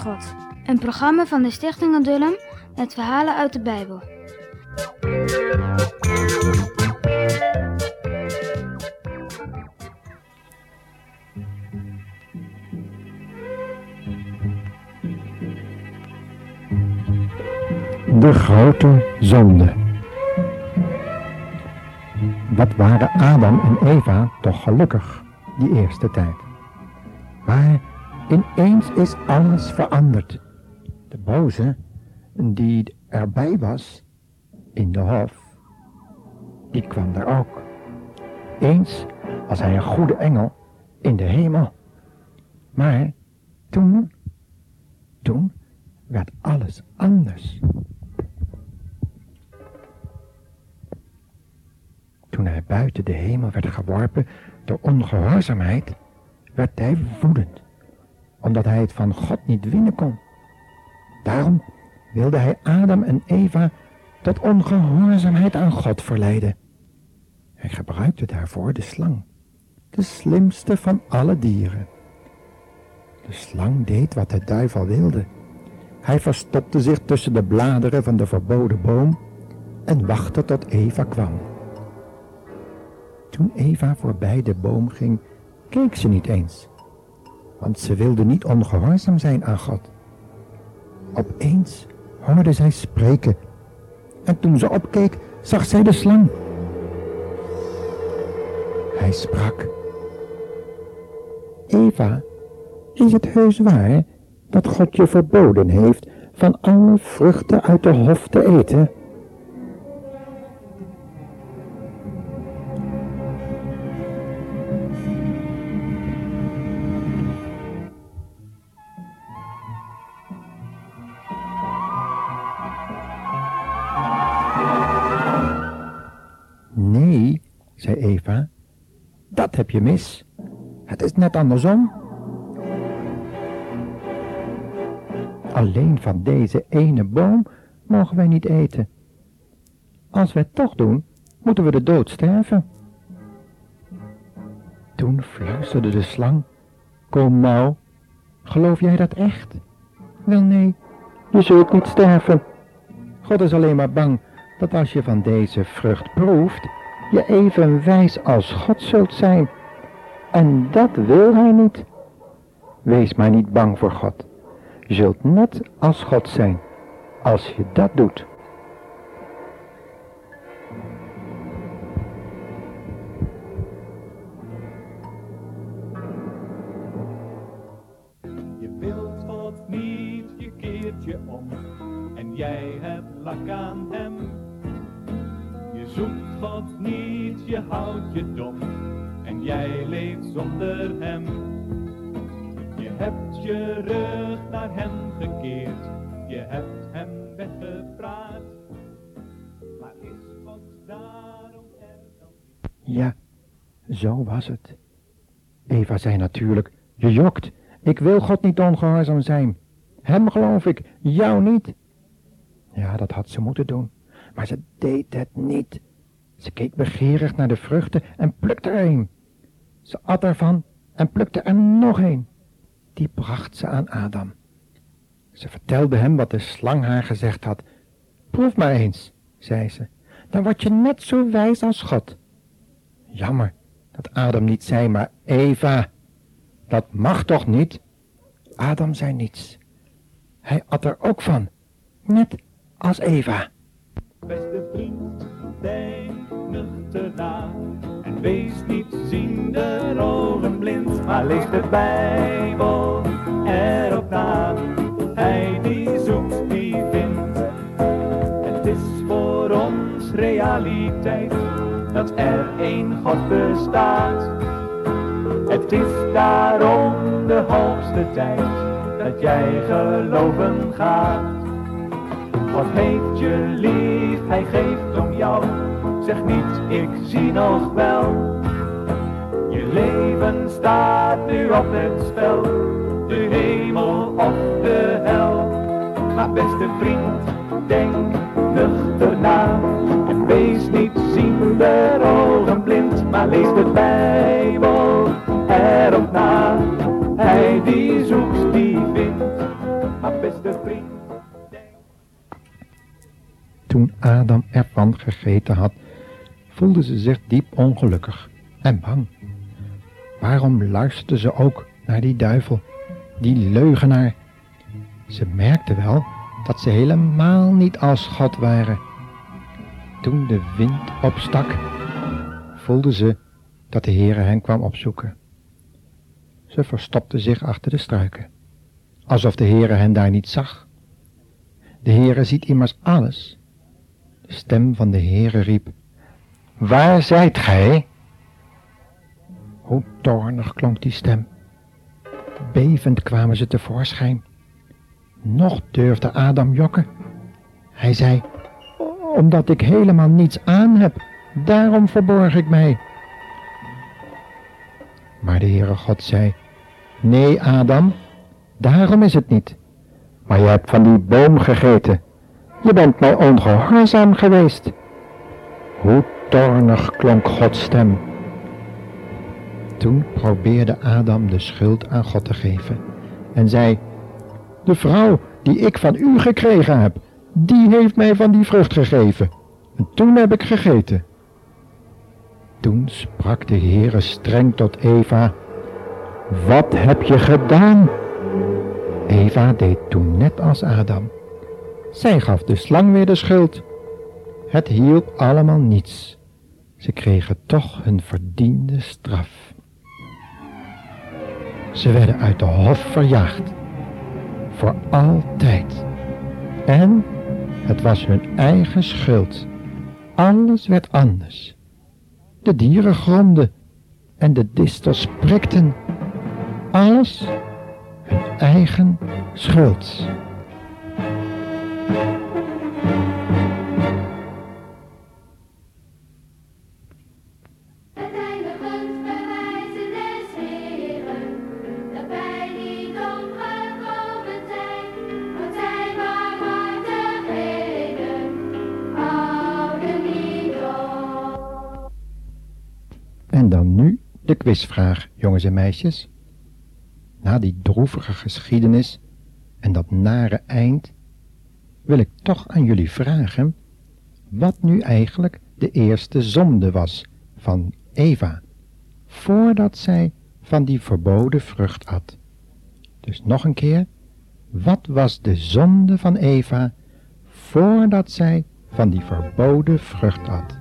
God. Een programma van de Stichting Adullam met verhalen uit de Bijbel. De grote zonde. Wat waren Adam en Eva toch gelukkig die eerste tijd. Maar ineens is alles veranderd. De boze, die erbij was in de hof, die kwam daar ook. Eens was hij een goede engel in de hemel. Maar toen, toen werd alles anders. Toen hij buiten de hemel werd geworpen door ongehoorzaamheid, werd hij woedend, omdat hij het van God niet winnen kon. Daarom wilde hij Adam en Eva tot ongehoorzaamheid aan God verleiden. Hij gebruikte daarvoor de slang, de slimste van alle dieren. De slang deed wat de duivel wilde. Hij verstopte zich tussen de bladeren van de verboden boom en wachtte tot Eva kwam. Toen Eva voorbij de boom ging, keek ze niet eens, want ze wilde niet ongehoorzaam zijn aan God. Opeens hoorde zij spreken en toen ze opkeek, zag zij de slang. Hij sprak. Eva, is het heus waar dat God je verboden heeft van alle vruchten uit de hof te eten? Eva, dat heb je mis. Het is net andersom. Alleen van deze ene boom mogen wij niet eten. Als wij het toch doen, moeten we de dood sterven. Toen fluisterde de slang, kom nou, geloof jij dat echt? Wel nee, je zult niet sterven. God is alleen maar bang dat als je van deze vrucht proeft, je even wijs als God zult zijn. En dat wil hij niet. Wees maar niet bang voor God. Je zult net als God zijn, als je dat doet. Je wilt God niet, je keert je om en jij hebt lak aan hem. Zoekt God niet, je houdt je dom en jij leeft zonder hem. Je hebt je rug naar hem gekeerd, je hebt hem weggepraat. Maar is God daarom er dan niet? Ja, zo was het. Eva zei natuurlijk, je jokt. Ik wil God niet ongehoorzaam zijn. Hem geloof ik, jou niet. Ja, dat had ze moeten doen. Maar ze deed het niet. Ze keek begeerig naar de vruchten en plukte er een. Ze at ervan en plukte er nog een. Die bracht ze aan Adam. Ze vertelde hem wat de slang haar gezegd had. Proef maar eens, zei ze. Dan word je net zo wijs als God. Jammer dat Adam niet zei, maar Eva. Dat mag toch niet? Adam zei niets. Hij at er ook van, net als Eva. Beste vriend, denk nuchter na. En wees niet ziende ogen blind, maar lees de Bijbel erop na. Hij die zoekt, die vindt. Het is voor ons realiteit dat er één God bestaat. Het is daarom de hoogste tijd dat jij geloven gaat. God heeft je lief, hij geeft om jou. Zeg niet, ik zie nog wel. Je leven staat nu op het spel. De hemel of de hel. Maar beste vriend, denk nuchter na. En wees niet ziende ogen blind. Maar lees de Bijbel erop toen Adam ervan gegeten had, voelde ze zich diep ongelukkig en bang. Waarom luisterde ze ook naar die duivel, die leugenaar? Ze merkte wel dat ze helemaal niet als God waren. Toen de wind opstak, voelde ze dat de Heere hen kwam opzoeken. Ze verstopte zich achter de struiken, alsof de Heere hen daar niet zag. De Heere ziet immers alles. Stem van de Heere riep, Waar zijt gij? Hoe toornig klonk die stem. Bevend kwamen ze tevoorschijn. Nog durfde Adam jokken. Hij zei, omdat ik helemaal niets aan heb, daarom verborg ik mij. Maar de Heere God zei, nee Adam, daarom is het niet. Maar je hebt van die boom gegeten. Je bent mij ongehoorzaam geweest. Hoe toornig klonk Gods stem. Toen probeerde Adam de schuld aan God te geven en zei, de vrouw die ik van u gekregen heb, die heeft mij van die vrucht gegeven. En toen heb ik gegeten. Toen sprak de Heere streng tot Eva, wat heb je gedaan? Eva deed toen net als Adam. Zij gaf de slang weer de schuld. Het hielp allemaal niets. Ze kregen toch hun verdiende straf. Ze werden uit de hof verjaagd. Voor altijd. En het was hun eigen schuld. Alles werd anders. De dieren gromden en de distels prikten. Alles hun eigen schuld. De quizvraag, jongens en meisjes. Na die droevige geschiedenis en dat nare eind, wil ik toch aan jullie vragen wat nu eigenlijk de eerste zonde was van Eva, voordat zij van die verboden vrucht at. Dus nog een keer, wat was de zonde van Eva voordat zij van die verboden vrucht at?